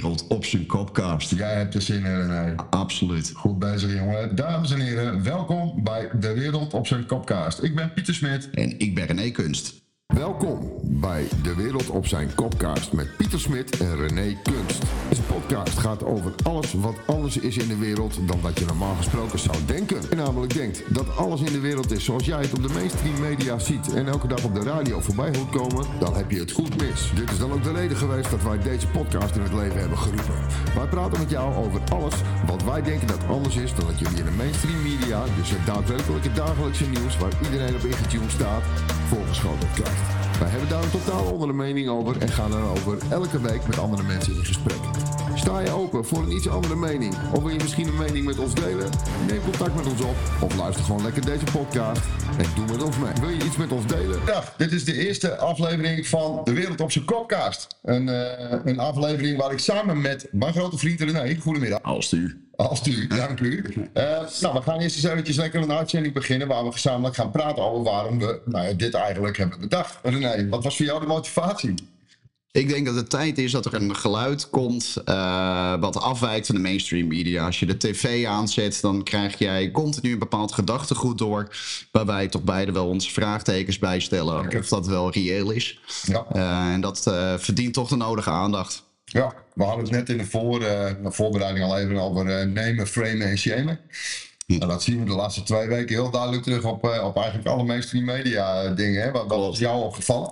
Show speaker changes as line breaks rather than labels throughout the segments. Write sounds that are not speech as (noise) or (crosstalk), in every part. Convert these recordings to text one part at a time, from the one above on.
wereld op zijn kopkast.
Jij hebt er zin in, René.
Absoluut.
Goed bezig, jongen. Dames en heren, welkom bij De Wereld op zijn Kopkaast. Ik ben Pieter Smit.
En ik ben René Kunst.
Welkom bij De Wereld op zijn Kopkaast met Pieter Smit en René Kunst. Deze podcast gaat over alles wat anders is in de wereld dan wat je normaal gesproken zou denken. Je namelijk denkt dat alles in de wereld is zoals jij het op de mainstream media ziet en elke dag op de radio voorbij hoort komen, dan heb je het goed mis. Dit is dan ook de reden geweest dat wij deze podcast in het leven hebben geroepen. Wij praten met jou over alles wat wij denken dat anders is dan dat jullie in de mainstream media, dus het daadwerkelijke dagelijkse nieuws waar iedereen op ingetuned staat, voorgeschoten krijgt. Wij hebben daar een totaal andere mening over en gaan erover elke week met andere mensen in gesprek. Sta je open voor een iets andere mening? Of wil je misschien een mening met ons delen? Neem contact met ons op of luister gewoon lekker deze podcast en doe met ons mee. Wil je iets met ons delen?
Dag, dit is de eerste aflevering van De Wereld op zijn Kopkaast. Een, eh, een aflevering waar ik samen met mijn grote vriend René, goedemiddag.
Als u.
Als u, dank u. Eh, nou, we gaan eerst eens eventjes lekker een uitzending beginnen waar we gezamenlijk gaan praten over waarom we nou ja, dit eigenlijk hebben bedacht. René, wat was voor jou de motivatie?
Ik denk dat het tijd is dat er een geluid komt uh, wat afwijkt van de mainstream media. Als je de tv aanzet, dan krijg jij continu een bepaald gedachtegoed door. Waar wij toch beide wel onze vraagtekens bij stellen. Of dat wel reëel is.
Ja.
Uh, en dat verdient toch de nodige aandacht.
Ja, we hadden het net in de, voor, de voorbereiding al even over nemen, framen en shamen. Nou, dat zien we de laatste twee weken heel duidelijk terug op, op eigenlijk alle mainstream media dingen. Hè? Wat, wat is jou opgevallen?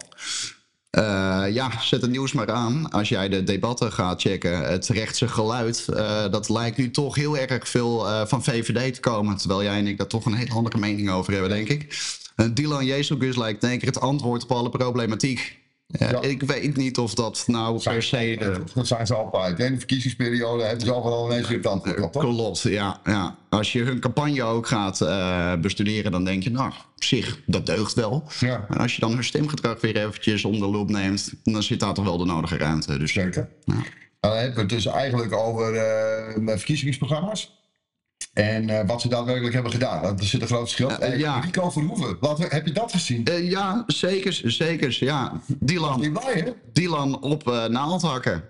Uh, ja, zet het nieuws maar aan. Als jij de debatten gaat checken, het rechtse geluid, uh, dat lijkt nu toch heel erg veel uh, van VVD te komen. Terwijl jij en ik daar toch een hele andere mening over hebben, denk ik. Dylan Jezus lijkt denk ik het antwoord op alle problematiek. Ja. Ik weet niet of dat nou per se...
Dat zijn ze altijd. In de verkiezingsperiode hebben ze al ineens weer het antwoord op, toch?
Klopt, ja, ja. Als je hun campagne ook gaat uh, bestuderen, dan denk je, nou, op zich, dat deugt wel.
Ja.
Maar als je dan hun stemgedrag weer eventjes onder de loep neemt, dan zit daar toch wel de nodige ruimte. Dus,
Zeker.
Ja.
Nou, dan hebben we het dus eigenlijk over uh, verkiezingsprogramma's. En uh, wat ze daadwerkelijk hebben gedaan. Dat is het grote verschil.
Uh, ja.
Rico Verhoeven, wat, heb je dat gezien?
ja, zeker, zeker. Ja. Dylan,
blij?
Dylan op uh, naaldhakken.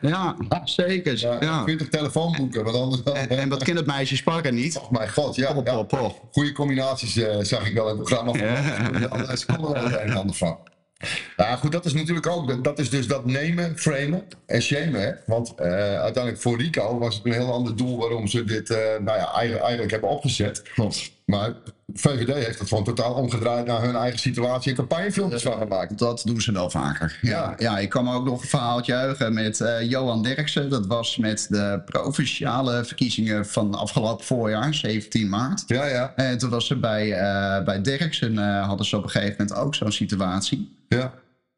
Ja, zeker.
Ja,
ja.
Je kunt op telefoon boeken. Want anders dan,
en, en wat kind het meisje niet?
Oh mijn god, ja.
Pop,
ja.
pop, pop.
Goede combinaties zag ik wel in het programma.
Ja.
Anders komt er wel een en ander van. Nou goed, dat is natuurlijk ook, dat is dus dat nemen, framen en shamen. Hè? Want uh, uiteindelijk voor Rico was het een heel ander doel waarom ze dit uh, nou ja, eigenlijk, eigenlijk hebben opgezet.
Klopt.
Maar VVD heeft het gewoon totaal omgedraaid naar hun eigen situatie en campagnefilmpjes van gemaakt.
Dat doen ze wel vaker. Ja, ja ik kan me ook nog een verhaaltje juichen met uh, Johan Derksen. Dat was met de provinciale verkiezingen van afgelopen voorjaar, 17 maart.
Ja, ja.
En toen was er bij, uh, bij Derksen, uh, hadden ze op een gegeven moment ook zo'n situatie.
Ja.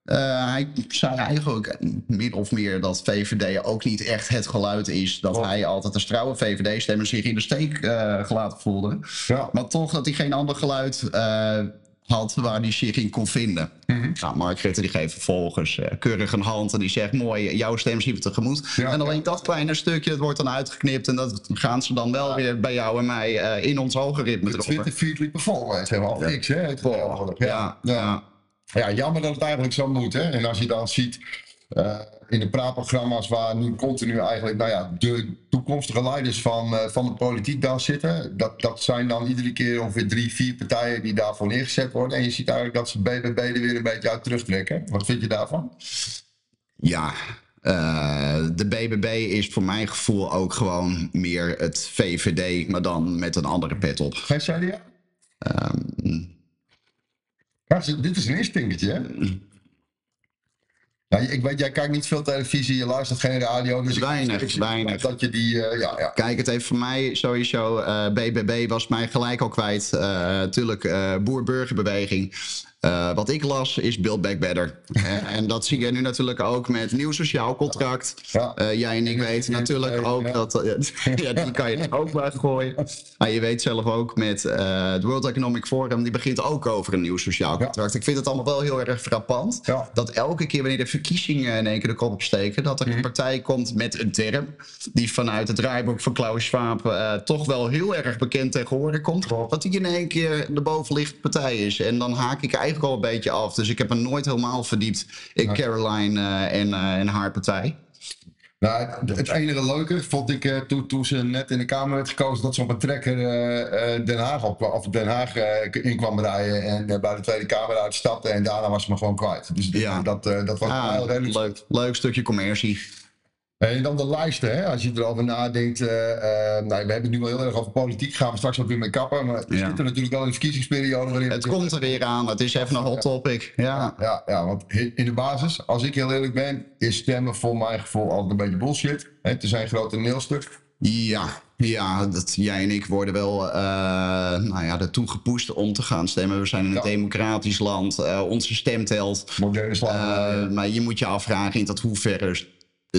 Uh, hij zei eigenlijk min of meer dat VVD ook niet echt het geluid is. Dat oh. hij altijd als trouwe VVD-stemmer zich in de steek uh, gelaten voelde.
Ja.
Maar toch dat hij geen ander geluid uh, had waar hij zich in kon vinden. Mm -hmm. nou, Mark Rutte die geeft vervolgens keurig een hand en die zegt mooi, jouw stem zien we tegemoet.
Ja.
En alleen dat kleine stukje, dat wordt dan uitgeknipt en dat gaan ze dan wel weer bij jou en mij in ons algoritme
droppen. Twitter feed performance, helemaal
ja.
niks hè?
Ja. Ja. Ja.
Ja, jammer dat het eigenlijk zo moet. Hè? En als je dan ziet uh, in de praatprogramma's waar nu continu eigenlijk nou ja, de toekomstige leiders van, uh, van de politiek daar zitten. Dat, dat zijn dan iedere keer ongeveer drie, vier partijen die daarvoor neergezet worden. En je ziet eigenlijk dat ze BBB er weer een beetje uit terugtrekken. Wat vind je daarvan?
Ja, uh, de BBB is voor mijn gevoel ook gewoon meer het VVD, maar dan met een andere pet op.
Geen CDA?
Um,
ja, dit is een instinkertje, hè? Nou, ik weet, jij kijkt niet veel televisie, je luistert geen radio. Dus
weinig,
ik, ik,
weinig.
Dat je die, uh, ja, ja.
Kijk, het heeft voor mij sowieso, uh, BBB was mij gelijk al kwijt. Uh, natuurlijk, boer-burgerbeweging. Uh, wat ik las is Build Back Better. (laughs) en dat zie je nu natuurlijk ook met nieuw sociaal contract.
Ja.
Uh, jij en ik weten natuurlijk ook dat... (laughs) ja, die kan je er ook bij gooien. (laughs) Maar je weet zelf ook met het World Economic Forum... die begint ook over een nieuw sociaal contract. Ik vind het allemaal wel heel erg frappant... Dat elke keer wanneer de verkiezingen in één keer de kop opsteken... dat er een partij komt met een term... die vanuit het draaiboek van Klaus Schwab... uh, toch wel heel erg bekend tegen horen komt... dat die in één keer de bovenliggende partij is. En dan haak ik eigenlijk al een beetje af. Dus ik heb me nooit helemaal verdiept in Caroline uh, en, uh, en haar partij.
Nou, het, het enige leuke vond ik eh, toen, toen ze net in de Kamer werd gekozen dat ze op een trekker eh, eh, Den Haag op, of Den Haag eh, in kwam rijden en eh, bij de Tweede Kamer uitstapte en daarna was ze me gewoon kwijt. Dus
Ja.
dat, eh, dat was
Ah,
heel
leuk, leuk stukje commercie.
En dan de lijsten, hè? als je erover nadenkt. eh, eh, nou, we hebben het nu wel heel erg over politiek, gaan we straks ook weer mee kappen. Maar we
Ja.
zitten natuurlijk wel in de verkiezingsperiode waarin
Het komt er weer aan, het is even een hot topic. Ja,
Ja, ja, want in de basis, als ik heel eerlijk ben, is stemmen voor mijn gevoel altijd een beetje bullshit. Hè, Het is een groot toneelstuk.
ja, ja dat, jij en ik worden wel eh nou ja, ertoe gepoest om te gaan stemmen. We zijn in een
Ja.
democratisch land, eh, onze stem telt.
Moderne.
Eh, maar je moet je afvragen in tot hoeverre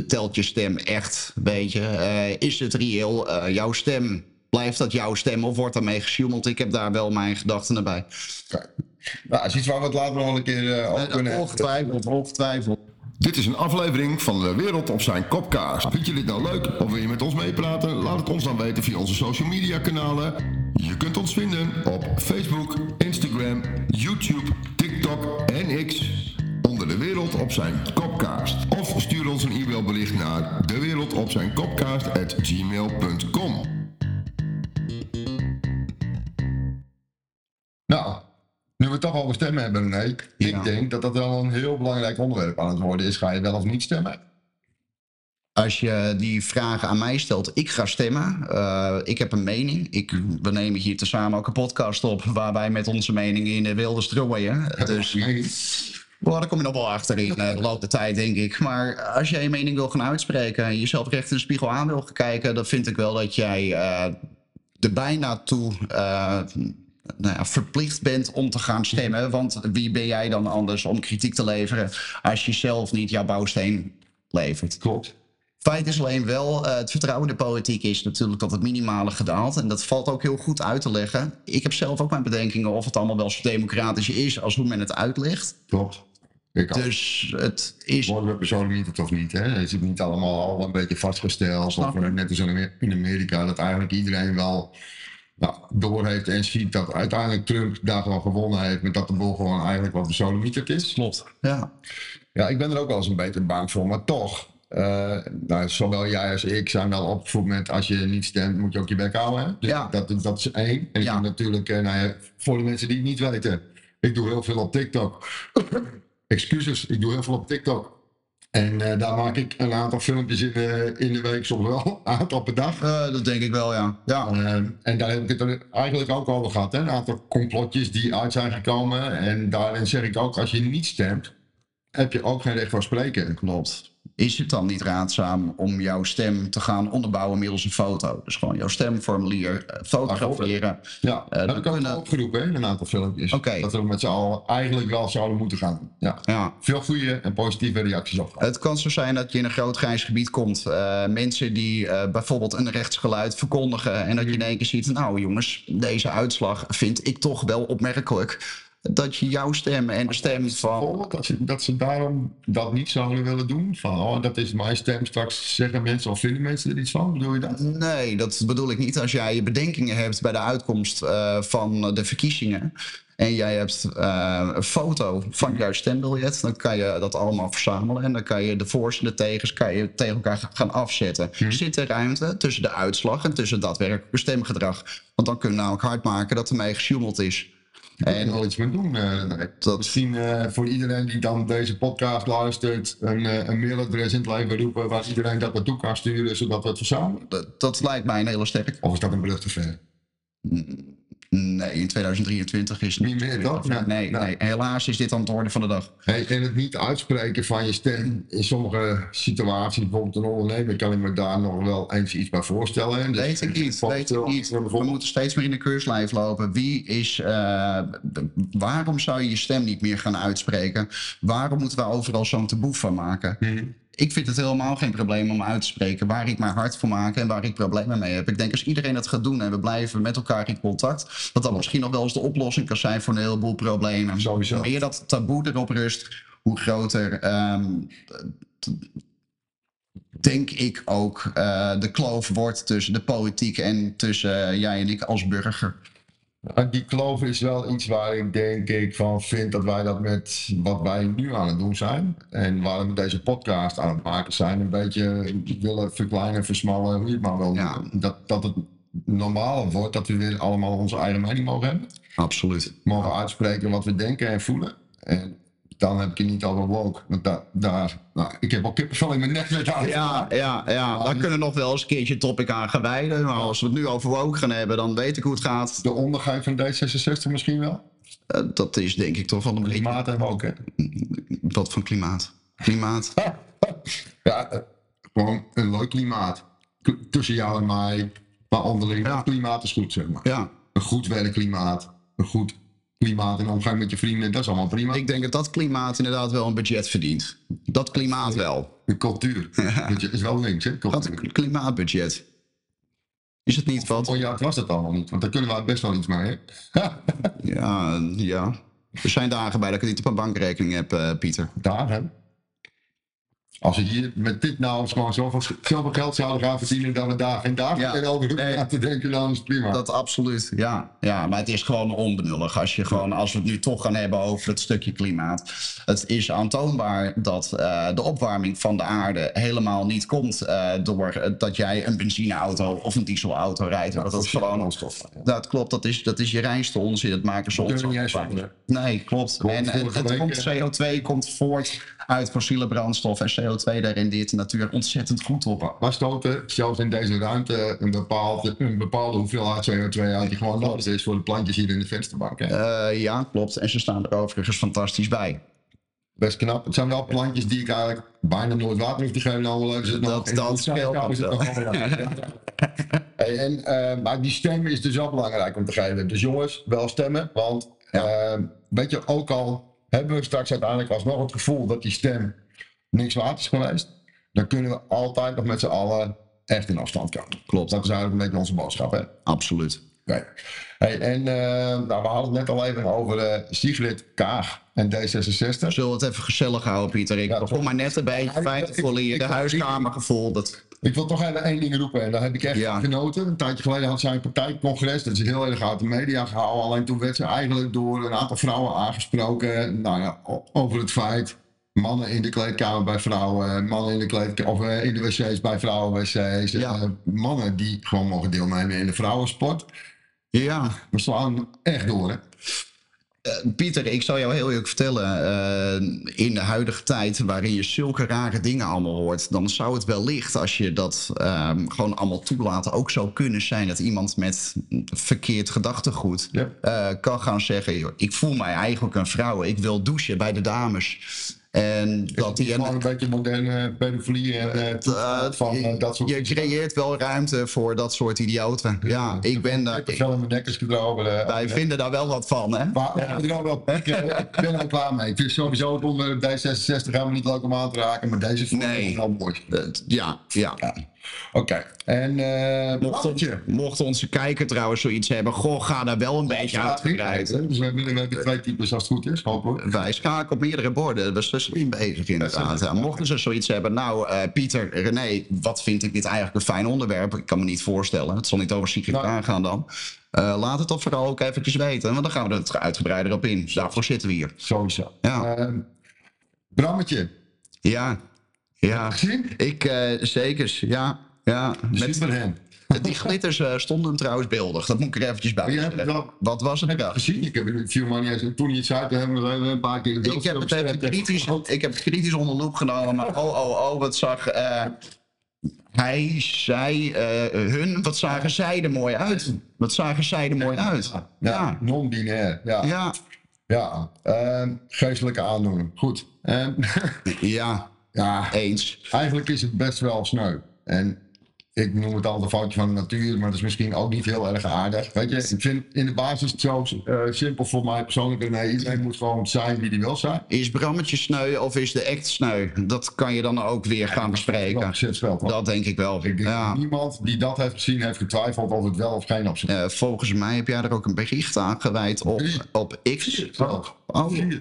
telt je stem echt, weet je. Eh, is het reëel eh, jouw stem? Blijft dat jouw stem of wordt daarmee gesjoemeld? Ik heb daar wel mijn gedachten bij.
Kijk. Nou, dat is iets waar we het later nog wel een keer eh, over kunnen hebben.
ongetwijfeld, ongetwijfeld.
Dit is een aflevering van De Wereld op zijn kopkaart. Vind je dit nou leuk of wil je met ons meepraten? Laat het ons dan weten via onze social media kanalen. Je kunt ons vinden op Facebook, Instagram, YouTube, TikTok en X onder De Wereld op zijn kopkaart. Of stuur ons een e-mailbericht naar dewereldopzijnkopkaart@gmail.com.
Nou, nu we toch over stemmen hebben, René.
Ja.
Ik denk dat dat wel een heel belangrijk onderwerp aan het worden is. Ga je wel of niet stemmen?
Als je die vragen aan mij stelt, ik ga stemmen. Eh, ik heb een mening. Ik, we nemen hier tezamen ook een podcast op waar wij met onze meningen in de wilde strooien. (laughs) Dus
Nee.
Well, daar kom je nog wel achter in eh, de loop der tijd, denk ik. Maar als jij je mening wil gaan uitspreken en jezelf recht in de spiegel aan wil gaan kijken, dan vind ik wel dat jij eh, er bijna toe eh, nou ja, verplicht bent om te gaan stemmen. Want wie ben jij dan anders om kritiek te leveren als je zelf niet jouw bouwsteen levert?
Klopt.
Feit is alleen wel, het vertrouwen in de politiek is natuurlijk tot het minimale gedaald. En dat valt ook heel goed uit te leggen. Ik heb zelf ook mijn bedenkingen of het allemaal wel zo democratisch is als hoe men het uitlegt.
Klopt. Ik.
Dus het is.
Worden we persoonlijk niet het of niet, hè? Het is niet allemaal al een beetje vastgesteld.
Snap
Of net als in Amer- in Amerika, dat eigenlijk iedereen wel nou, doorheeft en ziet dat uiteindelijk Trump daar gewoon gewonnen heeft. Met dat de boel gewoon eigenlijk wat besodemieterd is.
Klopt. Ja.
Ja, ik ben er ook wel eens een beetje bang voor, maar toch. eh, nou, zowel jij als ik zijn wel opgevoed met als je niet stemt, moet je ook je bek houden. Hè? Dus
Ja.
dat, dat is één. En ik
Ja.
natuurlijk, eh, nou ja, voor de mensen die het niet weten, ik doe heel veel op TikTok. Excuses, ik doe heel veel op TikTok. En eh, daar maak ik een aantal filmpjes in, de- in de week, soms wel (laughs) een aantal per dag.
Eh, dat denk ik wel, ja. Ja.
Eh, en daar heb ik het er eigenlijk ook over gehad. Hè? Een aantal complotjes die uit zijn gekomen. En daarin zeg ik ook, als je niet stemt, heb je ook geen recht van spreken.
Klopt. Is het dan niet raadzaam om jouw stem te gaan onderbouwen middels een foto? Dus gewoon jouw stemformulier eh, fotograferen.
Ja,
Eh,
dat heb ik ook
kunnen-
opgeroepen in een aantal filmpjes. Dat we met z'n allen eigenlijk wel zouden moeten gaan. Ja.
Ja.
Veel goede en positieve reacties op.
Het kan zo zijn dat je in een groot grijs gebied komt. eh, mensen die bijvoorbeeld een rechtsgeluid verkondigen. En dat je in één keer ziet, nou jongens, deze uitslag vind ik toch wel opmerkelijk. Dat je jouw stem en de stem van...
Dat ze, dat ze daarom dat niet zouden willen doen. Van, oh, dat is mijn stem. Straks zeggen mensen of vinden mensen er iets van. Bedoel je dat?
Nee, dat bedoel ik niet. Als jij je bedenkingen hebt bij de uitkomst eh, van de verkiezingen. En jij hebt eh, een foto van jouw stembiljet. Dan kan je dat allemaal verzamelen. En dan kan je de voor's en de tegens kan je tegen elkaar ga- gaan afzetten. Zit er ruimte tussen de uitslag en tussen daadwerkelijk stemgedrag? Want dan kunnen we namelijk hard maken dat er mee gesjoemeld is.
En wel iets mee doen. eh.
Dat-
Misschien eh, voor iedereen die dan deze podcast luistert, een, eh, een mailadres in het leven roepen waar iedereen dat naartoe kan sturen, zodat we het verzamelen.
dat, dat lijkt mij een hele sterk.
Of is dat een brug te ver?
Nee, in 2023 is het
Niet meer, toch?
Nee,
Nee,
nee, helaas is dit aan het orde van de dag.
Hey, en het niet uitspreken van je stem in sommige situaties, bijvoorbeeld een ondernemer, kan ik me daar nog wel eens iets bij voorstellen. hè. Dus
Weet ik niet, weet ik niet. We moeten steeds meer in de keurslijf lopen. Wie is, eh, waarom zou je je stem niet meer gaan uitspreken? Waarom moeten we overal zo'n taboe van maken?
Mhm.
Ik vind het helemaal geen probleem om uit te spreken waar ik mijn hart voor maak en waar ik problemen mee heb. Ik denk als iedereen dat gaat doen en we blijven met elkaar in contact, dat dat misschien nog wel eens de oplossing kan zijn voor een heleboel problemen.
Sowieso.
Hoe meer dat taboe erop rust, hoe groter ehm, denk ik ook eh, de kloof wordt tussen de politiek en tussen eh, jij en ik als burger.
Die kloof is wel iets waar ik denk ik van vind dat wij dat met wat wij nu aan het doen zijn. En waar we deze podcast aan het maken zijn. Een beetje willen verkleinen, versmallen, hoe je het maar wil
Ja.
noemen. Dat, dat het normaler wordt dat we weer allemaal onze eigen mening mogen hebben.
Absoluut.
Mogen uitspreken wat we denken en voelen. En dan heb ik het niet over woke. Want daar, daar nou, ik heb al kippenvel in mijn nek aan.
Ja, ja, ja. daar kunnen we nog wel eens een keertje een topic aan gaan wijden. Maar als we het nu over woke gaan hebben, dan weet ik hoe het gaat.
De ondergang van D66 misschien wel.
Eh, dat is denk ik toch wel een beetje...
Klimaat en woke. hè?
Wat van klimaat? Klimaat. (laughs)
Ja, eh, gewoon een leuk klimaat. K- tussen jou en mij. Maar onderling,
Ja.
het klimaat is goed, zeg maar.
Ja,
Een goed werkklimaat. Een goed klimaat in omgang met je vrienden. Dat is allemaal prima.
ik denk dat dat klimaat inderdaad wel een budget verdient. Dat klimaat wel.
De cultuur. (laughs) Dat is wel links, hè? Cultuur.
een klimaatbudget. Is het niet wat?
Oh ja, het was het allemaal niet. Want daar kunnen we best wel iets mee, hè? (laughs)
Ja, ja. Er zijn dagen bij dat ik het niet op een bankrekening heb, eh, Pieter.
Daar, hè? Als we hier met dit nou gewoon zoveel, zoveel geld zouden gaan verdienen... dat we daar geen dagen
Ja.
meer over hoeven
Nee.
na te denken, dan is het prima.
Dat absoluut, ja. ja. Maar het is gewoon onbenullig. Als, je gewoon, als we het nu toch gaan hebben over het stukje klimaat. Het is aantoonbaar dat eh, de opwarming van de aarde helemaal niet komt eh, door eh, dat jij een benzineauto of een dieselauto rijdt. dat is gewoon
brandstof.
Dat klopt, dat is, dat is je reinste onzin. Dat maken ze ons. Nee, klopt.
Klopt,
En, en het komt, CO2 komt voort uit fossiele brandstof. En CO2 daar rendeert de natuur ontzettend goed op.
We stoten zelfs in deze ruimte een bepaalde, een bepaalde hoeveelheid CO2 uit die gewoon nodig is voor de plantjes hier in de vensterbank. Hè.
Eh, ja, klopt. En ze staan er overigens fantastisch bij.
Best knap. Het zijn wel plantjes die ik eigenlijk bijna nooit water hoef te geven. Nou, wel leuk is het nog.
Dat- dat nog
nog wel leuk. (laughs) Hey, en, eh, maar die stem is dus wel belangrijk om te geven. Dus jongens, wel stemmen. Want eh, weet je, ook al hebben we straks uiteindelijk alsnog het gevoel dat die stem niks waard is geweest. Dan kunnen we altijd nog met z'n allen echt in afstand komen.
Klopt.
Dat is eigenlijk een beetje onze boodschap. Hè?
Absoluut.
Oké. Hey, en eh, nou, we hadden het net al even over eh Sigrid Kaag en D66.
Zullen we het even gezellig houden, Pieter? Ik
Ja,
begon
toch?
maar net een beetje fijn te voelen hier.
ik-
De huiskamergevoel. Dat,
Ik wil toch even één ding roepen en daar heb ik echt
Ja.
genoten. Een tijdje geleden had zij een partijcongres, dat is heel erg uit de media gehouden. Alleen toen werd ze eigenlijk door een aantal vrouwen aangesproken nou ja, over het feit... Mannen in de kleedkamer bij vrouwen, mannen in de, kleedkamer, of, eh, in de wc's bij vrouwen-wc's.
Ja.
eh, mannen die gewoon mogen deelnemen in de vrouwensport.
ja,
We slaan echt door, hè?
Eh, Pieter, ik zal jou heel eerlijk vertellen. eh, in de huidige tijd, waarin je zulke rare dingen allemaal hoort, dan zou het wellicht, als je dat ehm, gewoon allemaal toelaat, ook zo kunnen zijn dat iemand met verkeerd gedachtegoed
Ja.
eh, kan gaan zeggen: Ik voel mij eigenlijk een vrouw, ik wil douchen bij de dames. En dat
Dat
die
is gewoon een beetje moderne pedofilie en eh,
Eh,
toestand van eh, dat soort
je creëert wel ruimte voor dat soort idioten. Ja, ik ben daar.
Ik heb mijn nek is gedrogen. eh,
Wij vinden daar wel wat van, hè?
Maar ja. wel, ik, eh, ik ben er klaar mee. Ik vind sowieso het onderwerp D66 gaan we niet leuk om aan te raken, maar deze vond ik
Nee.
wel mooi.
Eh, Ja, ja.
Ja. Oké. En eh
Mocht,
Brammetje.
mocht onze kijker trouwens zoiets hebben, goh, ga daar wel een beetje uitgebreid.
Dus we hebben, we hebben twee types als het goed is, hopelijk.
Wij schaken op meerdere borden. We zijn slim bezig inderdaad. Ja, mochten ze zoiets hebben, nou eh, Pieter, René, wat vind ik dit eigenlijk een fijn onderwerp? Ik kan me niet voorstellen. Het zal niet over Sigrid
Nou.
Kaag gaan dan. Eh, laat het toch vooral ook eventjes weten, want dan gaan we er uitgebreider op in. Daarvoor zitten we hier.
Sowieso.
Ja.
Eh, Brammetje.
Ja, ja. Ik eh, zeker, ja. Ja, met, (laughs) die glitters eh, stonden hem trouwens beeldig. Dat moet ik er eventjes bij
Oh, hebt wel-
Wat was het?
Heb je het gezien? Ik heb het man niet eens. Toen je het zei, toen hebben we even een paar keer
Ik heb het even kritisch, ik heb het kritisch onder loep genomen, maar oh, oh, oh, wat zag eh, hij, zij, eh, hun, wat zagen zij er mooi uit. Wat zagen zij er mooi uit.
Ja,
Ja,
non-binair. Ja, ja.
ja,
Ehm, geestelijke aandoening. Goed. Ehm, (laughs)
ja,
ja,
eens.
eigenlijk is het best wel sneu. En ik noem het altijd een foutje van de natuur, maar dat is misschien ook niet heel erg aardig. Weet je, ik vind in de basis het zo eh, simpel voor mij persoonlijk. Nee, iedereen moet gewoon zijn wie die wil zijn.
Is Brammetje sneu of is de act sneu? Dat kan je dan ook weer gaan bespreken. Dat denk ik wel.
Ik denk
Ja.
niemand die dat heeft gezien heeft getwijfeld of het wel of geen opzet.
Eh, volgens mij heb jij er ook een bericht aan gewijd op, op X. Oh,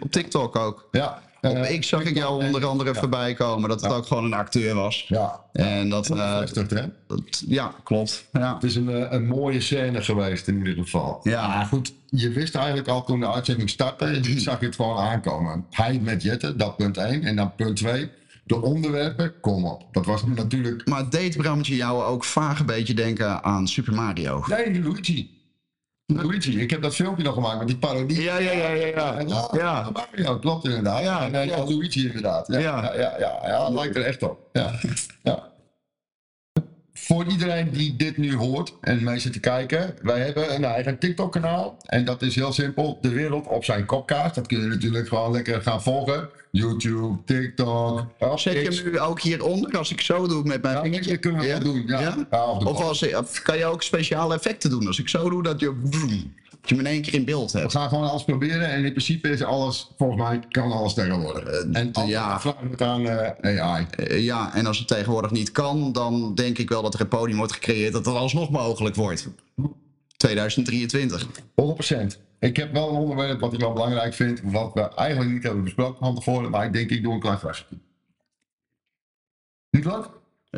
op TikTok ook.
Ja,
Op
Eh,
X zag ik jou onder andere voorbij komen dat het ook gewoon een acteur was.
Ja,
En dat,
dat
eh,
bevestigd, hè?
dat- ja, klopt. Ja.
Het is een, eh, een mooie scène geweest in ieder geval.
Ja.
Maar goed, je wist eigenlijk al toen de uitzending startte, je zag je het gewoon aankomen. Hij met Jette, dat punt 1. En dan punt 2, de onderwerpen, kom op. Dat was natuurlijk...
Maar deed Bramtje jou ook vaag een beetje denken aan Super Mario?
Nee, Luigi. Luigi, ik heb dat filmpje nog gemaakt met die parodie.
Ja, ja, ja, ja, ja.
Ja,
Ja.
Mario, klopt inderdaad.
Ja,
en,
ja.
Luigi inderdaad. Ja,
Ja.
ja. Ja, lijkt er echt op. Ja. (laughs) ja. Voor iedereen die dit nu hoort en mee zit te kijken, wij hebben een eigen TikTok-kanaal. En dat is heel simpel, de wereld op zijn kopkaart. Dat kun je natuurlijk gewoon lekker gaan volgen. YouTube, TikTok.
Zet je hem nu ook hieronder als ik zo doe met mijn
Ja,
vingertje?
dat kunnen we doen. Ja. Ja, of
Of als, of kan je ook speciale effecten doen als ik zo doe dat je, je hem in één keer in beeld
We
hebt?
gaan gewoon alles proberen en in principe is alles, volgens mij, kan alles tegenwoordig. en
ja.
ja. vragen we het aan eh, AI.
Eh, ja, en als het tegenwoordig niet kan, dan denk ik wel dat er een podium wordt gecreëerd dat het alsnog mogelijk wordt. 2023.
100%. Ik heb wel een onderwerp wat ik wel belangrijk vind, wat we eigenlijk niet hebben besproken van tevoren, maar ik denk ik doe een klein verrassing. Niet leuk?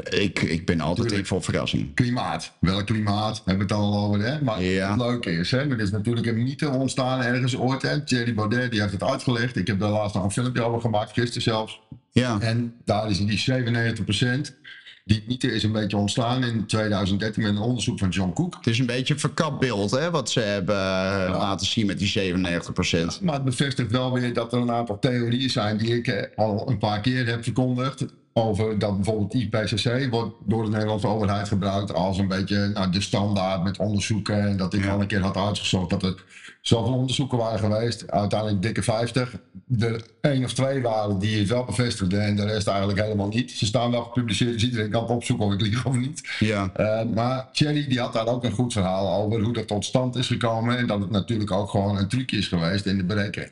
Ik, ik ben altijd in voor verrassing.
Klimaat. Welk klimaat? Hebben we het al over, hè? Maar
Ja.
het leuke is, hè? Er is natuurlijk een mythe ontstaan ergens ooit, hè? Thierry Baudet, die heeft het uitgelegd. Ik heb daar laatst nog een filmpje over gemaakt, gisteren zelfs.
Ja,
En daar is die 97%. Die mythe is een beetje ontstaan in 2013 met een onderzoek van John Cook.
het is een beetje een verkapt beeld hè, wat ze hebben eh, laten zien met die 97%.
Maar het bevestigt wel weer dat er een aantal theorieën zijn die ik eh, al een paar keer heb verkondigd. Over dat bijvoorbeeld IPCC wordt door de Nederlandse overheid gebruikt als een beetje nou, de standaard met onderzoeken. En dat ik
Ja.
al een keer had uitgezocht dat er zoveel onderzoeken waren geweest. Uiteindelijk dikke 50. Er één of twee waren die het wel bevestigden en de rest eigenlijk helemaal niet. Ze staan wel gepubliceerd, dus iedereen kan het opzoeken of ik lieg of niet.
Ja,
Eh, maar Thierry die had daar ook een goed verhaal over hoe dat tot stand is gekomen. En dat het natuurlijk ook gewoon een trucje is geweest in de berekening.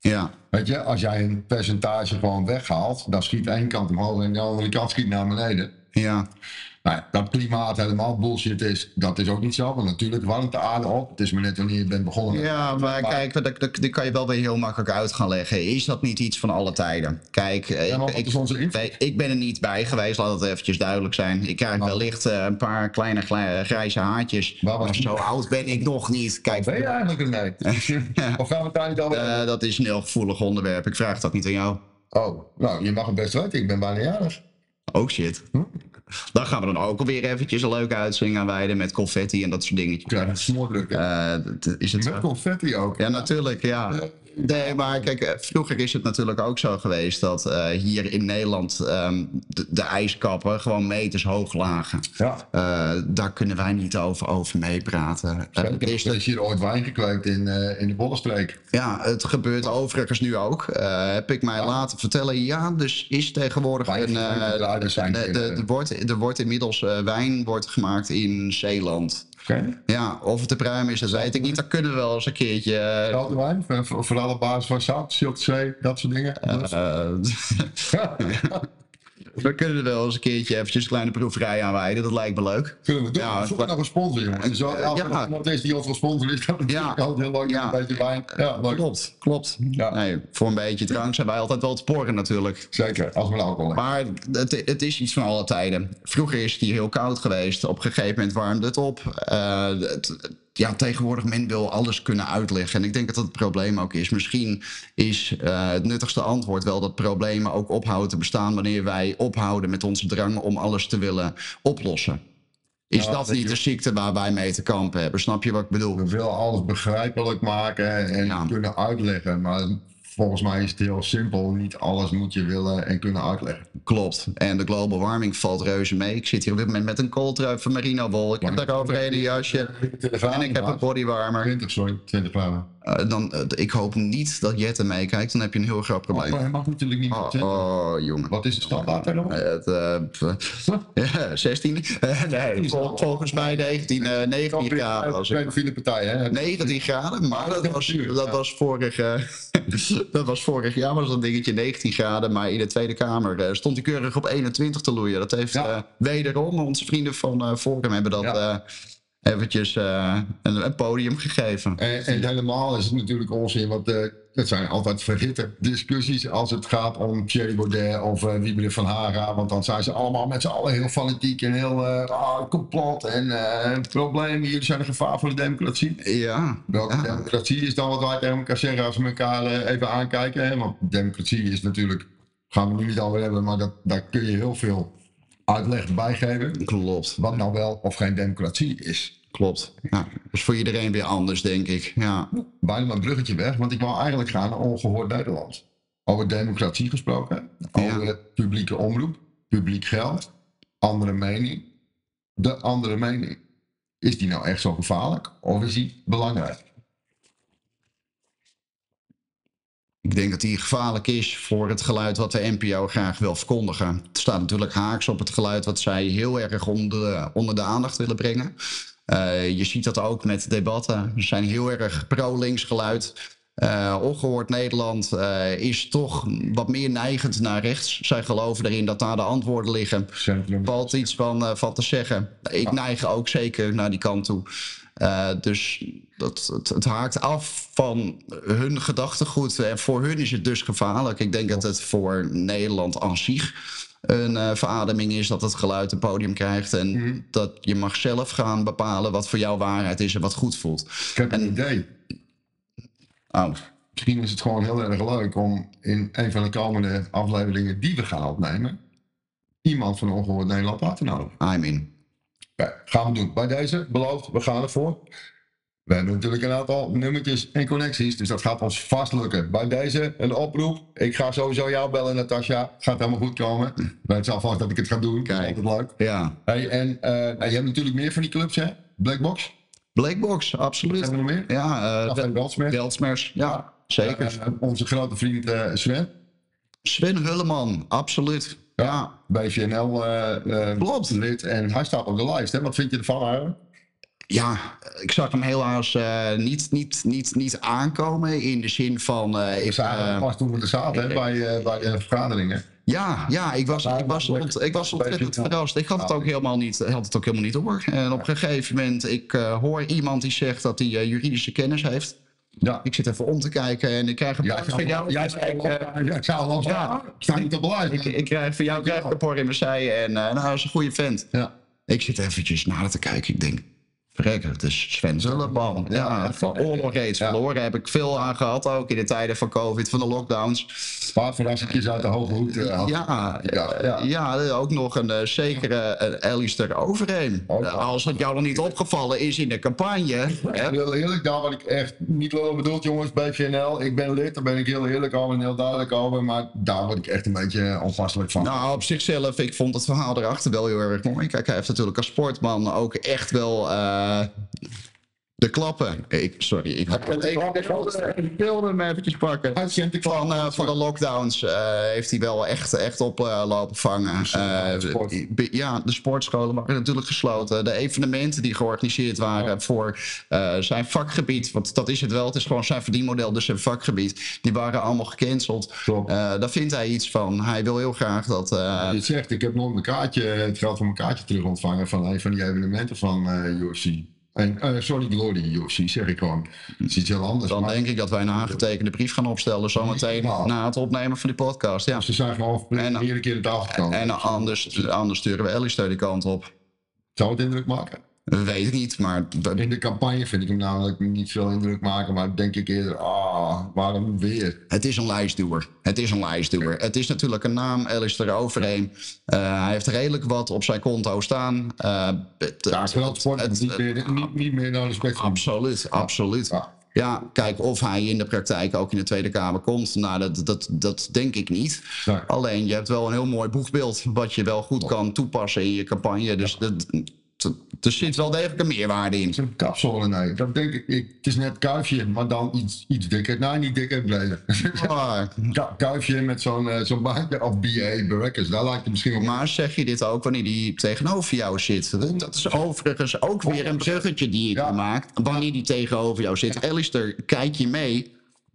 Ja,
Weet je, als jij een percentage gewoon weghaalt, dan schiet één kant omhoog en de andere kant schiet naar beneden.
ja.
Nou, dat klimaat helemaal bullshit is, dat is ook niet zo. Want natuurlijk warmt de aarde op. Het is maar net wanneer je bent begonnen.
Ja, maar kijk, dat, dat, dat kan je wel weer heel makkelijk uit gaan leggen. Is dat niet iets van alle tijden? Kijk, eh,
Ja,
ik, ik, ben er niet bij geweest, laat het eventjes duidelijk zijn. Ik krijg
Nou.
wellicht eh, een paar kleine grijze haartjes. Maar zo oud ben ik nog niet. Kijk,
Ben je eigenlijk een nee? (laughs) Of gaan we het daar niet over
eh, dat is een heel gevoelig onderwerp. Ik vraag dat niet aan jou.
Oh, nou, je mag het best weten. Ik ben bijna jarig.
Oh shit.
Hm?
Dan gaan we dan ook alweer eventjes een leuke uitzending aan wijden met confetti en dat soort dingetjes.
een smoordruk. hè?
Eh, dat- is het
Met
zo?
confetti ook.
Ja, natuurlijk, ja. Nee, maar kijk, eh, vroeger is het natuurlijk ook zo geweest dat eh, hier in Nederland ehm, de, de ijskappen gewoon meters hoog lagen.
Ja.
Eh, daar kunnen wij niet over, over meepraten.
Er
is dat-
er hier ooit wijn gekweekt in, in de Bollenstreek.
ja, het gebeurt overigens nu ook. Heb ik mij laten vertellen. Ja, dus is tegenwoordig een.
er
wordt, er wordt inmiddels wijn wordt gemaakt in Zeeland. Ja, of het te pruim is, dat weet ik niet. Dat kunnen we wel eens een keertje. eh,
voor- vooral op basis van zout, ziltzee, dat soort dingen. Dus-
eh, (laughs) (laughs) we kunnen er wel eens een keertje eventjes een kleine proeverij aanwijden. Dat lijkt me leuk.
Kunnen we doen.
Ja,
Zoek nog een sponsor, jongens. En zo, als
Ja.
iemand is die ons wil sponsoren, is dat
Ja.
altijd heel leuk.
Ja.
Een beetje wijn. Ja, leuk.
Klopt, klopt.
Ja.
Nee, voor een beetje drank zijn wij altijd wel te sporen natuurlijk.
Zeker, als men alcohol heeft.
Maar het, het is iets van alle tijden. Vroeger is het hier heel koud geweest. Op een gegeven moment warmde het op. Eh, het- ja, tegenwoordig men wil alles kunnen uitleggen. En ik denk dat dat het probleem ook is. Misschien is eh, het nuttigste antwoord wel dat problemen ook ophouden te bestaan... wanneer wij ophouden met onze drang om alles te willen oplossen. Is dat niet
je-
de ziekte waar wij mee te kampen hebben? Snap je wat ik bedoel?
We willen alles begrijpelijk maken en
Ja.
kunnen uitleggen. Maar volgens mij is het heel simpel. Niet alles moet je willen en kunnen uitleggen.
Klopt. En de global warming valt reuze mee. Ik zit hier op dit moment met een kooltrui van Merino wol. Ik heb daar overheen een jasje. En ik heb een bodywarmer.
20, sorry, 20 graden.
Eh, dan, eh, ik hoop niet dat Jette meekijkt. Dan heb je een heel groot probleem.
Maar hij mag natuurlijk niet
Oh, oh, jongen.
Wat is de standaard daarop?
Eh, Het, eh, pff, ja, 16? Eh, nee, vol- volgens mij 19, eh, 19 graden.
File partij, hè?
19 graden, maar dat was, dat was, vorig, (laughs) dat was vorig jaar was dat dingetje 19 graden. Maar in de Tweede Kamer stond hij keurig op 21 te loeien. Dat heeft
Ja.
wederom onze vrienden van Forum hebben dat eventjes eh, een, een podium gegeven.
En, en helemaal is het natuurlijk onzin, want eh, het zijn altijd verhitte discussies als het gaat om Thierry Baudet of uh, Wieberen van Haga. Want dan zijn ze allemaal met z'n allen heel fanatiek en heel uh, ah, complot en uh, problemen. Jullie zijn een gevaar voor de democratie.
Ja.
Welke
ja.
democratie is dan wat wij tegen elkaar zeggen als we elkaar even aankijken. Hè? Want democratie is natuurlijk, gaan we nu niet alweer hebben, maar dat, daar kun je heel veel uitleg bij geven.
Klopt.
Wat nou wel of geen democratie is.
Klopt. Ja, dat is voor iedereen weer anders, denk ik. Ja.
Bijna mijn bruggetje weg, want ik wou eigenlijk gaan naar ongehoord Nederland. Over democratie gesproken, over ja. publieke omroep, publiek geld, andere mening. De andere mening. Is die nou echt zo gevaarlijk of is die belangrijk?
Ik denk dat die gevaarlijk is voor het geluid wat de NPO graag wil verkondigen. Het staat natuurlijk haaks op het geluid wat zij heel erg onder, onder de aandacht willen brengen. Uh, je ziet dat ook met debatten. Ze zijn heel erg pro-links geluid. Uh, ongehoord Nederland uh, is toch wat meer neigend naar rechts. Zij geloven erin dat daar de antwoorden liggen. Er valt iets van, van te zeggen. Ik neig ook zeker naar die kant toe. dus dat, het, het, haakt af van hun gedachtegoed. En voor hun is het dus gevaarlijk. Ik denk dat het voor Nederland aan zich een uh, verademing is dat het geluid een podium krijgt. En mm. dat je mag zelf gaan bepalen wat voor jou waarheid is en wat goed voelt.
Ik heb
en,
een idee.
Oh.
Misschien is het gewoon heel erg leuk om in een van de komende afleveringen die we gaan opnemen, iemand van Ongehoord Nederland uit te nodigen.
I'm in.
Ja, gaan we doen. Bij deze beloofd, we gaan ervoor. We hebben natuurlijk een aantal nummertjes en connecties, dus dat gaat ons vast lukken. Bij deze een oproep. Ik ga sowieso jou bellen, Natasja. Gaat helemaal goed komen. Weet zelf vast dat ik het ga doen.
Kijk.
Altijd leuk.
Ja.
Hey, en uh, nou, je hebt natuurlijk meer van die clubs, hè? Blackbox.
Blackbox, absoluut.
We nog meer?
Ja, uh,
Weltsmers.
Weltsmers, ja, zeker.
Uh, onze grote vriend uh, Sven.
Sven Hulleman, absoluut. Ja. ja.
BVNL
Klopt.
lid. En hij staat op de lijst, hè? Wat vind je ervan?
Ja, ik zag hem helaas uh, niet, niet, niet, niet aankomen in de zin van... Uh,
ik pas toen we er zaten bij, bij de vergaderingen.
Ja, ja, ik was, ik was, ont, ik was ontzettend verrast. Ik had het ook helemaal niet, had het ook helemaal niet door. En op een gegeven moment, ik hoor iemand die zegt dat hij juridische kennis heeft.
Ja.
Ik zit even om te kijken en ik krijg een
ja, van jou. Jij uh, ik zou wel ja, ik sta niet op.
Ik, ik krijg van jou krijg een por in mijn zij en nou, dat is een goede vent.
Ja.
Ik zit eventjes nader te kijken. Ik denk, Verrekker, het is Sven Zullenbal. Ja, van oorlog verloren. Heb ik veel aan gehad, ook in de tijden van COVID, van de lockdowns.
Een paar verrassingjes uit de hoge hoed. Uh,
ja, ja, ja. ook nog een uh, zekere uh, Alistair Overeem. als het jou nog niet opgevallen is in de campagne.
Heel eerlijk, daar wat ik echt niet wel bedoeld, jongens, bij VNL. Ik ben lid, daar ben ik heel eerlijk over en heel duidelijk over. Maar daar word ik echt een beetje onvastelijk van.
Nou, op zichzelf, ik vond het verhaal erachter wel heel erg mooi. Kijk, hij heeft natuurlijk als sportman ook echt wel uh, de klappen. Ik, sorry, ik, ik wilde hem eventjes pakken. Van, uh, van de lockdowns uh, heeft hij wel echt, echt op uh, lopen vangen. ja, de sportscholen waren natuurlijk gesloten. De evenementen die georganiseerd waren voor zijn vakgebied, want dat is het wel, het is gewoon zijn verdienmodel, dus zijn vakgebied, die waren allemaal gecanceld. daar vindt hij iets van. Hij wil heel graag dat...
Je zegt, ik heb nog een kaartje, het geld van mijn kaartje terug ontvangen van een van die evenementen van UFC. En, uh, sorry, Glory UFC, zeg ik gewoon. Het is iets heel anders.
Dan
maar...
denk ik dat wij een aangetekende brief gaan opstellen zometeen
Ja.
na het opnemen van die podcast. Ja.
Dus ze zijn gewoon een keer de tafel gekomen.
En anders, anders sturen we Alistair die kant op.
Zou het indruk maken?
Weet ik niet, maar
In de campagne vind ik hem namelijk niet veel indruk maken, maar denk ik eerder, ah, waarom weer?
het is een lijstduwer. Het is een lijstduwer. Het is natuurlijk een naam, Alistair Overeem. Eh hij heeft redelijk wat op zijn konto staan. Eh, het-
Daar het
het-
niet, meer, niet, niet meer naar de spectrum.
Absoluut, absoluut.
Ja.
Ja, kijk, of hij in de praktijk ook in de Tweede Kamer komt, nou, dat, dat, dat denk ik niet. Alleen, je hebt wel een heel mooi boegbeeld wat je wel goed kan toepassen in je campagne. Dus dat- er zit wel degelijk een meerwaarde in.
Een kapsel, nee. Dat denk ik, ik, het is net kuifje, maar dan iets, iets dikker. Nee, niet dikker, breder. (laughs)
Maar,
Ku- kuifje met zo'n eh, zo'n baantje of BA, Barrackers, daar lijkt het misschien op.
maar zeg je dit ook wanneer die tegenover jou zit? Dat is overigens ook weer een bruggetje die ik
Ja.
maak. Wanneer die tegenover jou zit. Alistair, kijk je mee?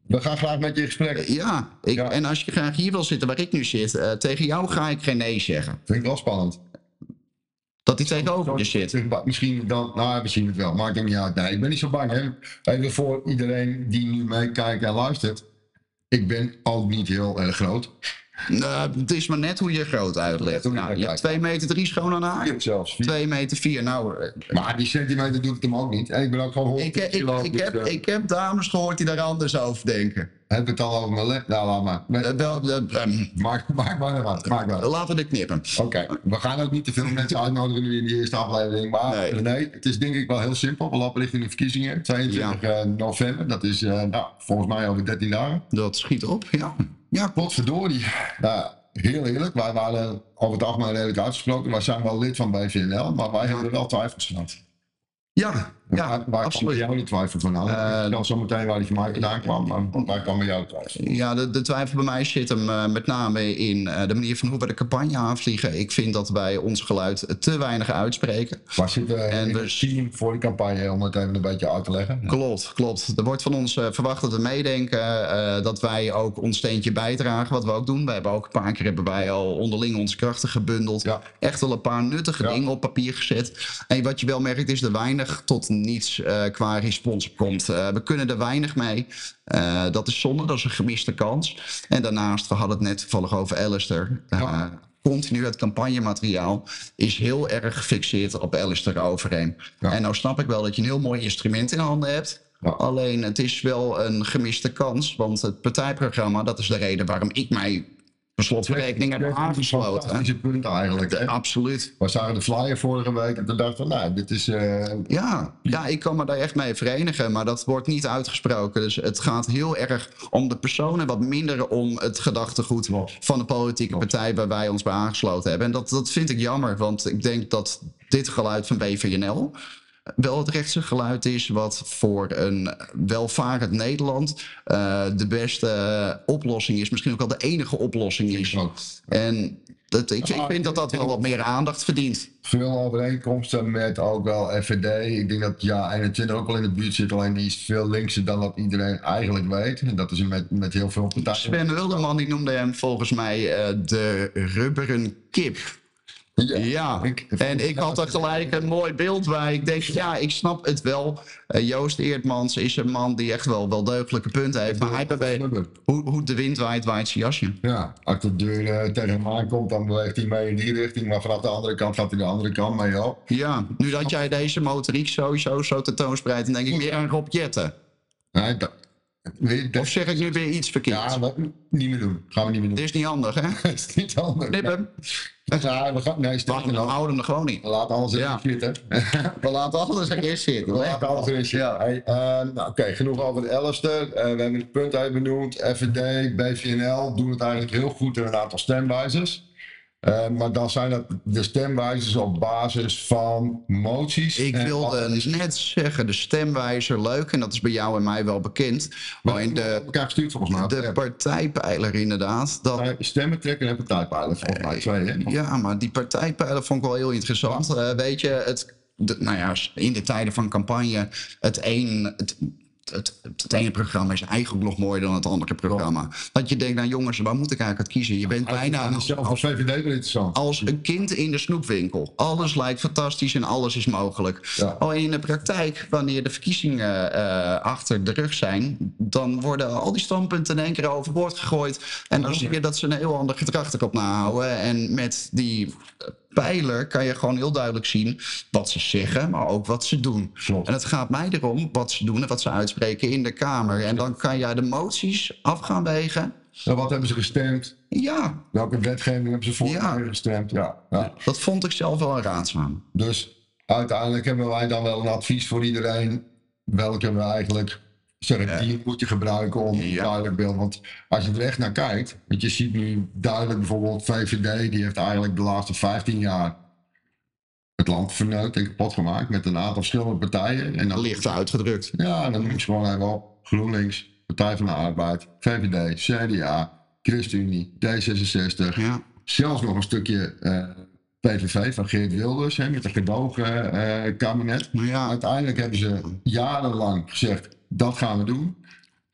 We gaan graag met je in gesprek.
Ja, ik,
Ja.
en als je graag hier wil zitten waar ik nu zit, eh, tegen jou ga ik geen nee zeggen.
Vind ik wel spannend.
Dat die tegenover je zit.
Misschien dan, nou, we zien het wel. Maakt ook niet uit. Nee, ik ben niet zo bang. Hè. Even voor iedereen die nu meekijkt en luistert. ik ben ook niet heel erg groot.
Nou, het is maar net hoe je groot uitlegt.
je
Nou, je hebt
kijkt.
2 meter 3 schoon aan
Ik
haar.
zelfs vier.
2 meter 4. Nou, eh,
Maar die centimeter doet het hem ook niet. En ik ben ook gewoon 100
ik, ik,
kilo.
ik,
dus,
heb,
eh,
ik heb dames gehoord die daar anders over denken.
heb het al over mijn lip. Nou, laat maar.
Eh, eh, ehm,
maak, maak maar wat. Maak maar.
laten we dit knippen.
Oké, we gaan ook niet te veel mensen uitnodigen nu in die eerste aflevering. Maar
Nee.
nee. het is denk ik wel heel simpel. We lopen richting de verkiezingen. 22 eh, november. Dat is eh, nou, volgens mij over 13 dagen.
Dat schiet op, ja. Ja,
Potverdorie. Nou, heel eerlijk. Wij waren over het algemeen redelijk uitgesproken. Wij zijn wel lid van BVNL. Maar wij hebben wel twijfels gehad.
ja, ja
waar kwam
absoluut.
bij jou de twijfel vandaan?
Eh,
ik vertel zo meteen waar die van mij vandaan kwam. Maar waar kwam bij jou de twijfel?
Ja, de, de twijfel bij mij zit hem eh, met name in eh, de manier van hoe we de campagne aanvliegen. Ik vind dat wij ons geluid te weinig uitspreken.
Waar zit de
En we-
energie voor de campagne? Om het even een beetje uit te leggen.
Klopt, klopt. Er wordt van ons eh, verwacht dat we meedenken, eh, dat wij ook ons steentje bijdragen, wat we ook doen. We hebben ook een paar keer hebben wij al onderling onze krachten gebundeld.
Ja.
Echt wel een paar nuttige
Ja.
dingen op papier gezet. En wat je wel merkt is er weinig tot niets eh, qua respons op komt. Eh, we kunnen er weinig mee. Eh, dat is zonde, dat is een gemiste kans. En daarnaast, we hadden het net toevallig over Alistair.
Ja.
Continu het campagnemateriaal is heel erg gefixeerd op Alistair overheen.
Ja.
En nou snap ik wel dat je een heel mooi instrument in handen hebt.
Ja.
Alleen het is wel een gemiste kans. Want het partijprogramma, dat is de reden waarom ik mij per slot van rekening heb aangesloten.
Fantastische punt eigenlijk. Hè?
Absoluut.
We zagen de flyer vorige week en toen dachten we, nou, dit is... eh,
Ja, ja, ik kan me daar echt mee verenigen, maar dat wordt niet uitgesproken. Dus het gaat heel erg om de persoon en wat minder om het gedachtegoed
Klopt.
van de politieke partij waar wij ons bij aangesloten hebben. En dat, dat vind ik jammer, want ik denk dat dit geluid van BVNL wel het rechtse geluid is wat voor een welvarend Nederland eh, de beste oplossing is. Misschien ook wel de enige oplossing is. En dat, ik, ik vind dat dat wel wat meer aandacht verdient.
veel overeenkomsten met ook wel FVD. Ik denk dat ja 21 ook wel in de buurt zit, alleen die is veel linkser dan dat iedereen eigenlijk weet. En dat is met, met heel veel partijen.
Sven Wilderman die noemde hem volgens mij eh, de rubberen kip. Ja,
ik-
en ik had er gelijk een mooi beeld bij. Ik denk, ja, ik snap het wel. Eh, Joost Eertmans is een man die echt wel, wel deugdelijke punten heeft. Maar hij beweegt, hoe, hoe de wind waait, waait zijn jasje.
Ja, als de deur eh, tegen hem aankomt, dan beweegt hij mee in die richting. Maar vanaf de andere kant gaat hij de andere kant mee op.
Ja, nu dat jij deze motoriek sowieso zo tentoonspreidt, dan denk ik meer aan Rob Jetten.
Nee, dat,
Of zeg ik nu weer iets verkeerd?
ja, dat niet meer doen. Gaan we niet meer doen.
Dit is niet handig, hè? (laughs)
Dat is niet anders.
Knip hem.
Ja, we gaan, nee,
Wacht,
sterker
we houden hem gewoon in.
We laten alles
Ja.
erin (laughs) zitten.
We laten alles er eerst zitten.
We laten alles erin zitten. Hey, eh, nou, Oké, genoeg over de Alistair. Eh, we hebben het punt even benoemd. FVD, BVNL doen het eigenlijk heel goed in een aantal stemwijzers. Eh, maar dan zijn dat de stemwijzers op basis van moties.
Ik
en
wilde net zeggen, de stemwijzer leuk, en dat is bij jou en mij wel bekend. Maar in
de, elkaar gestuurd volgens mij.
de
Ja.
partijpijler inderdaad. Dat,
Stemmen trekken en partijpijlen volgens mij twee. Hè?
ja, maar die partijpijler vond ik wel heel interessant. Eh, weet je, het, de, nou ja, in de tijden van campagne, het een... Het, het, het ene programma is eigenlijk nog mooier dan het andere programma. Dat je denkt, nou jongens, waar moet ik eigenlijk uit kiezen? Je bent bijna
als interessant.
als een kind in de snoepwinkel. Alles lijkt fantastisch en alles is mogelijk.
Ja.
Alleen in de praktijk, wanneer de verkiezingen eh, achter de rug zijn, dan worden al die standpunten in één keer overboord gegooid. En dan zie je dat ze een heel ander gedrag erop nahouden. En met die pijler kan je gewoon heel duidelijk zien wat ze zeggen, maar ook wat ze doen.
Klopt.
En het gaat mij erom wat ze doen en wat ze uitspreken in de Kamer. En dan kan jij de moties af gaan wegen.
Nou, wat hebben ze gestemd?
Ja,
Welke wetgeving hebben ze voor
Ja.
gestemd? Ja, ja.
dat vond ik zelf wel een raadzaam.
Dus uiteindelijk hebben wij dan wel een advies voor iedereen. Welke we eigenlijk strategie moet je gebruiken om een
Ja.
duidelijk beeld. Want als je er echt naar kijkt, want je ziet nu duidelijk bijvoorbeeld VVD, die heeft eigenlijk de laatste 15 jaar het land verneukt en kapot gemaakt met een aantal verschillende partijen. En dan,
Licht uitgedrukt.
ja, en dan noem je gewoon even op. GroenLinks, Partij van de Arbeid, VVD, CDA, ChristenUnie, D66.
Ja.
Zelfs nog een stukje eh, PVV van Geert Wilders hè, met een gedoogkabinet.
Maar ja,
Uiteindelijk hebben ze jarenlang gezegd, dat gaan we doen.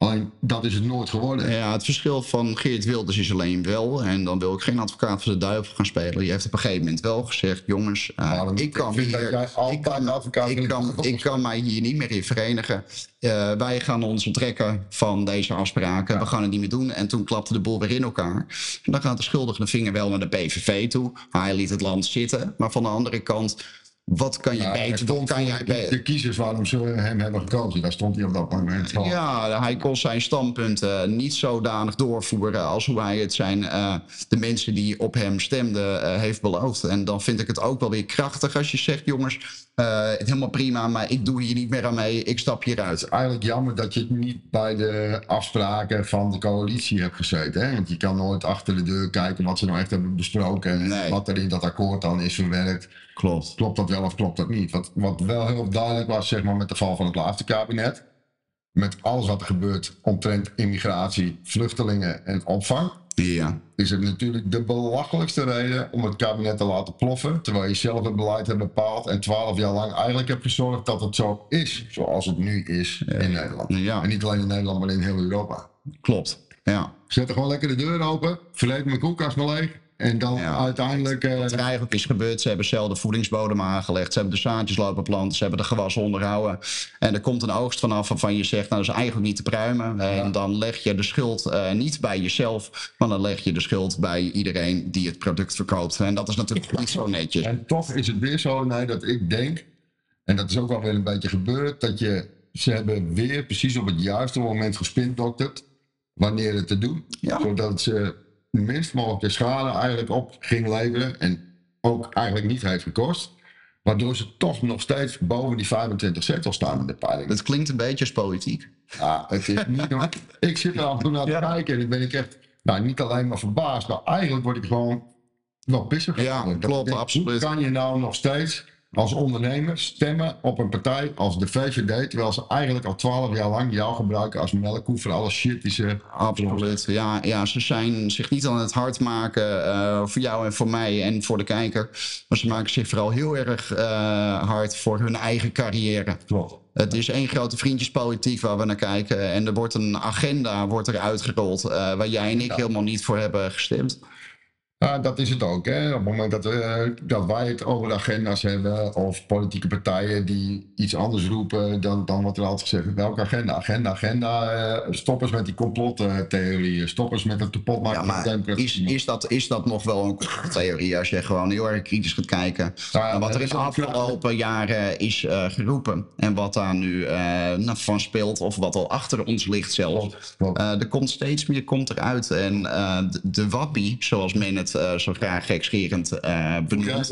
Alleen dat is het nooit geworden.
Ja, het verschil van Geert Wilders is alleen wel, en dan wil ik geen advocaat voor de duivel gaan spelen. Die heeft op een gegeven moment wel gezegd: jongens, uh,
dan-
ik kan
ik
hier, ik kan, ik kan, ik kan mij hier niet meer in verenigen. Uh, wij gaan ons onttrekken van deze afspraken. We gaan het niet meer doen. En toen klapte de boel weer in elkaar. En dan gaat de schuldige vinger wel naar de PVV toe. Hij liet het land zitten. Maar van de andere kant, wat kan je
Ja, er
beter? Wat
stond
kan jij
de-
beter?
de kiezers waarom ze hem hebben gekozen. Daar stond hij op dat moment van.
Ja, hij kon zijn standpunten niet zodanig doorvoeren als hoe hij het zijn eh, de mensen die op hem stemden eh, heeft beloofd. En dan vind ik het ook wel weer krachtig als je zegt, jongens, eh, helemaal prima, maar ik doe hier niet meer aan mee, ik stap hieruit.
Het is eigenlijk jammer dat je het niet bij de afspraken van de coalitie hebt gezeten. Hè? Want je kan nooit achter de deur kijken wat ze nou echt hebben besproken. En
Nee.
wat er in dat akkoord dan is verwerkt.
Klopt.
Klopt dat wel of klopt dat niet? Wat, wat wel heel duidelijk was, zeg maar, met de val van het laatste kabinet. Met alles wat er gebeurt omtrent immigratie, vluchtelingen en opvang.
Ja,
Is het natuurlijk de belachelijkste reden om het kabinet te laten ploffen. Terwijl je zelf het beleid hebt bepaald. En twaalf jaar lang eigenlijk hebt gezorgd dat het zo is. Zoals het nu is in Nederland.
Ja.
En niet alleen in Nederland, maar in heel Europa.
klopt. Ja.
Zet er gewoon lekker de deur open. Verleed mijn koelkast maar leeg. En dan
Ja.
uiteindelijk. eh,
Wat er eigenlijk is gebeurd, ze hebben zelf de voedingsbodem aangelegd. Ze hebben de zaadjes lopen planten, ze hebben de gewassen onderhouden. En er komt een oogst vanaf waarvan je zegt, nou dat is eigenlijk niet te pruimen. En dan leg je de schuld eh, niet bij jezelf, maar dan leg je de schuld bij iedereen die het product verkoopt. En dat is natuurlijk niet zo netjes.
En toch is het weer zo nee, dat ik denk, en dat is ook wel weer een beetje gebeurd, dat je, ze hebben weer precies op het juiste moment gespindokterd wanneer het te doen.
Ja.
Zodat ze de minst mogelijke schade eigenlijk op ging leveren en ook eigenlijk niet heeft gekost. Waardoor ze toch nog steeds boven die 25 zetels staan in de peiling.
Het klinkt een beetje als politiek.
Ja, het is niet. (laughs) Ik zit er af en toe naar te kijken en dan ben ik echt, nou niet alleen maar verbaasd, maar eigenlijk word ik gewoon wel pissig.
Ja,
Dat
klopt, absoluut.
Hoe kan je nou nog steeds als ondernemer stemmen op een partij als de VVD, terwijl ze eigenlijk al twaalf jaar lang jou gebruiken als melkkoe voor alle shit die ze...
Absoluut. Ja, ja, ze zijn zich niet aan het hard maken eh, voor jou en voor mij en voor de kijker. Maar ze maken zich vooral heel erg eh, hard voor hun eigen carrière.
Klopt.
Het is één grote vriendjespolitiek waar we naar kijken. En er wordt een agenda wordt er uitgerold eh, waar jij en ik helemaal niet voor hebben gestemd.
Ja, dat is het ook. Hè. Op het moment dat, we, dat wij het over de agenda's hebben, of politieke partijen die iets anders roepen, dan, dan wordt er altijd gezegd: welke agenda? Agenda, agenda. eh, stop eens met die complottheorieën. Stop eens met het kapotmaken
Ja,
van de democratie.
is, is, dat, is dat nog wel een theorie als je gewoon heel erg kritisch gaat kijken
Nou
wat er in de afgelopen jaren is eh, geroepen en wat daar nu eh, nou, van speelt of wat al achter ons ligt zelfs. Eh, er komt steeds meer komt eruit en eh, de, de wappie, zoals men het eh, zo graag gekscherend eh benoemt.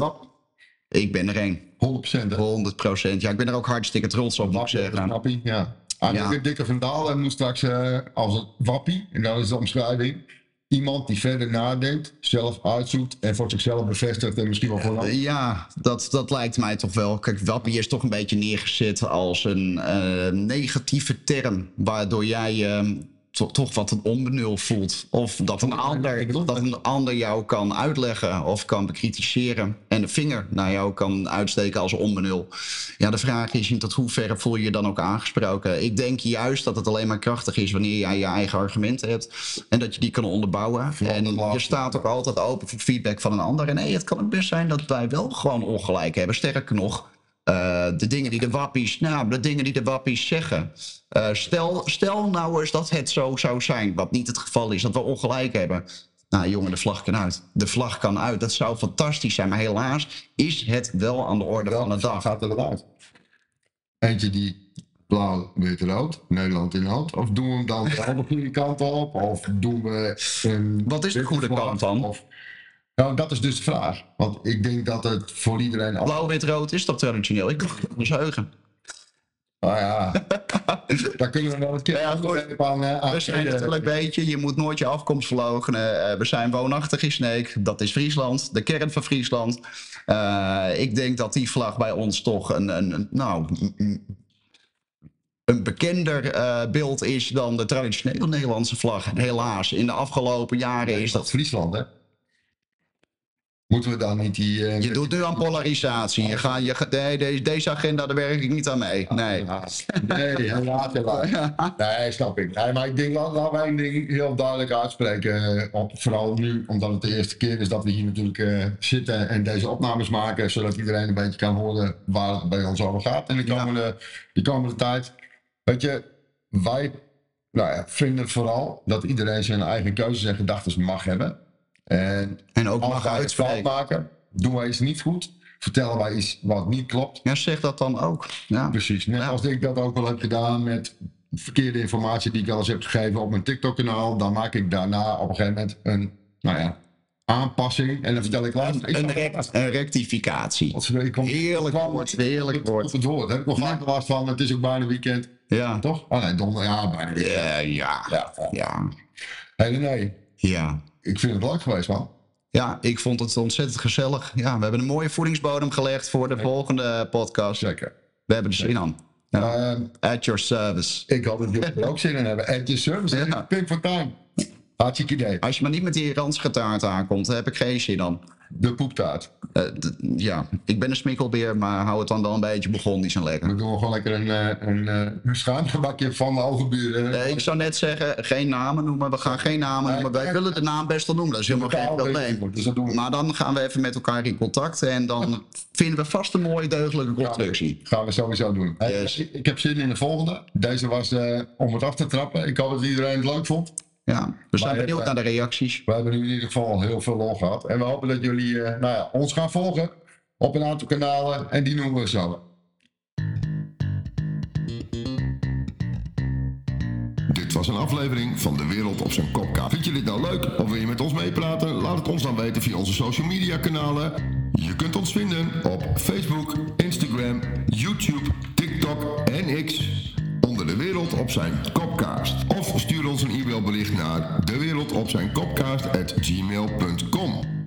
Ik ben er één.
100% hè.
100 procent. Ja, ik ben er ook hartstikke trots op,
Wappie,
zeggen.
Wappie, ja. Ah,
Ja.
Dikke- Dikke Van Dalen moet straks eh, als een wappie, en dat is de omschrijving, iemand die verder nadenkt, zelf uitzoekt en voor zichzelf bevestigt en misschien wel voor een.
Ja, dat, dat lijkt mij toch wel. Kijk, wappie is toch een beetje neergezet als een negatieve term. Waardoor jij eh, to- toch wat een onbenul voelt. Of dat een, ander, dat een ander jou kan uitleggen of kan bekritiseren. En de vinger naar jou kan uitsteken als onbenul. Ja, de vraag is in tot hoeverre voel je je dan ook aangesproken. Ik denk juist dat het alleen maar krachtig is wanneer jij je eigen argumenten hebt. En dat je die kan onderbouwen. En je staat ook altijd open voor feedback van een ander. En nee, het kan ook best zijn dat wij wel gewoon ongelijk hebben. Sterker nog, eh, de dingen die de wappies, nou, de dingen die de wappies zeggen. Eh, stel, stel nou eens dat het zo zou zijn, wat niet het geval is, dat we ongelijk hebben. Nou jongen, de vlag kan uit. De vlag kan uit. Dat zou fantastisch zijn. Maar helaas is het wel aan de orde van de dag.
gaat er eruit. Eentje die blauw, wit, rood, Nederland in nood. Of doen we hem dan de goede kant op? Of doen we een...
Wat is de goede kant dan?
Of, nou, dat is dus de vraag. Want ik denk dat het voor iedereen...
Blauw, wit, rood is toch traditioneel? Ik kan het niet heugen.
Nou ja, (laughs) daar kunnen we wel een keer
Ja,
aan... aan
We zijn natuurlijk een beetje, je moet nooit je afkomst verloochenen. Eh, we zijn woonachtig in Sneek, dat is Friesland, de kern van Friesland. Eh, ik denk dat die vlag bij ons toch een, een, een- nou, een bekender eh, beeld is dan de traditionele Nederlandse vlag. Helaas, in de afgelopen jaren is dat
Friesland, hè? Moeten we dan niet die... eh,
Je doet nu aan polarisatie. Je gaat, je, nee, deze, deze agenda, daar werk ik niet aan mee. Nee.
Nee, helaas, helaas. Nee, snap ik. Nee, maar ik denk, laten laten wij een ding heel duidelijk uitspreken. eh, Op, vooral nu, omdat het de eerste keer is dat we hier natuurlijk eh, zitten en deze opnames maken. Zodat iedereen een beetje kan horen waar het bij ons over gaat in de
Ja.
komende, de komende tijd. Weet je, wij nou ja, vinden vooral dat iedereen zijn eigen keuzes en gedachten mag hebben. En
En ook
als
uitspreken.
maken, doen wij iets niet goed. Vertellen wij iets wat niet klopt.
Ja, zeg dat dan ook. Ja.
Precies, net
Ja.
als ik dat ook wel heb gedaan met verkeerde informatie die ik wel eens heb gegeven op mijn TikTok-kanaal. Dan maak ik daarna op een gegeven moment een, nou ja, aanpassing. En dan vertel ik ik
Een, rect- een rectificatie.
ik kom-
Heerlijk
kwam
woord, heerlijk woord.
Het woord. Heb ik nog vaak last van. Het is ook bijna weekend.
Ja.
Toch? Oh nee, donder. Ja, bijna weekend.
Ja, ja.
Ja.
Ja.
Hey, nee,
Ja.
Ik vind het leuk geweest, man.
Ja, ik vond het ontzettend gezellig. Ja, we hebben een mooie voedingsbodem gelegd voor de volgende podcast.
Zeker.
We hebben er zin aan. Ja.
Ehm,
At your service.
ik hoop dat jullie er ook zin in hebben. At your service.
Ja.
Pink for time. Hartstikke idee.
Als je maar niet met die ransgetaart aankomt, dan heb ik geen zin aan.
De poeptaart.
Eh, ja, ik ben een smikkelbeer, maar hou het dan wel een beetje begondisch en lekker.
We doen gewoon lekker een, eh, een, eh, een schaamgebakje van de overburen.
Ik zou net zeggen, geen namen noemen. We gaan geen namen noemen. Wij willen de naam best wel noemen. Dat is helemaal geen probleem.
Dus we.
Maar dan gaan we even met elkaar in contact. En dan vinden we vast een mooie deugdelijke constructie.
Gaan we sowieso doen.
Yes.
ik, ik heb zin in de volgende. Deze was om het af te trappen. Ik hoop dat iedereen het leuk vond.
Ja, we zijn
Maar,
benieuwd
eh,
naar de reacties.
We hebben nu in ieder geval heel veel lol gehad. En we hopen dat jullie eh, nou ja, ons gaan volgen op een aantal kanalen. En die noemen we zo.
Dit was een aflevering van De Wereld op zijn Kopkaart. Vind je dit nou leuk of wil je met ons meepraten? Laat het ons dan weten via onze social media kanalen. Je kunt ons vinden op Facebook, Instagram, YouTube, TikTok en X. De Wereld op zijn Kopkaart. Of stuur ons een e-mailbericht naar dewereldopzijnkopkaart@gmail.com.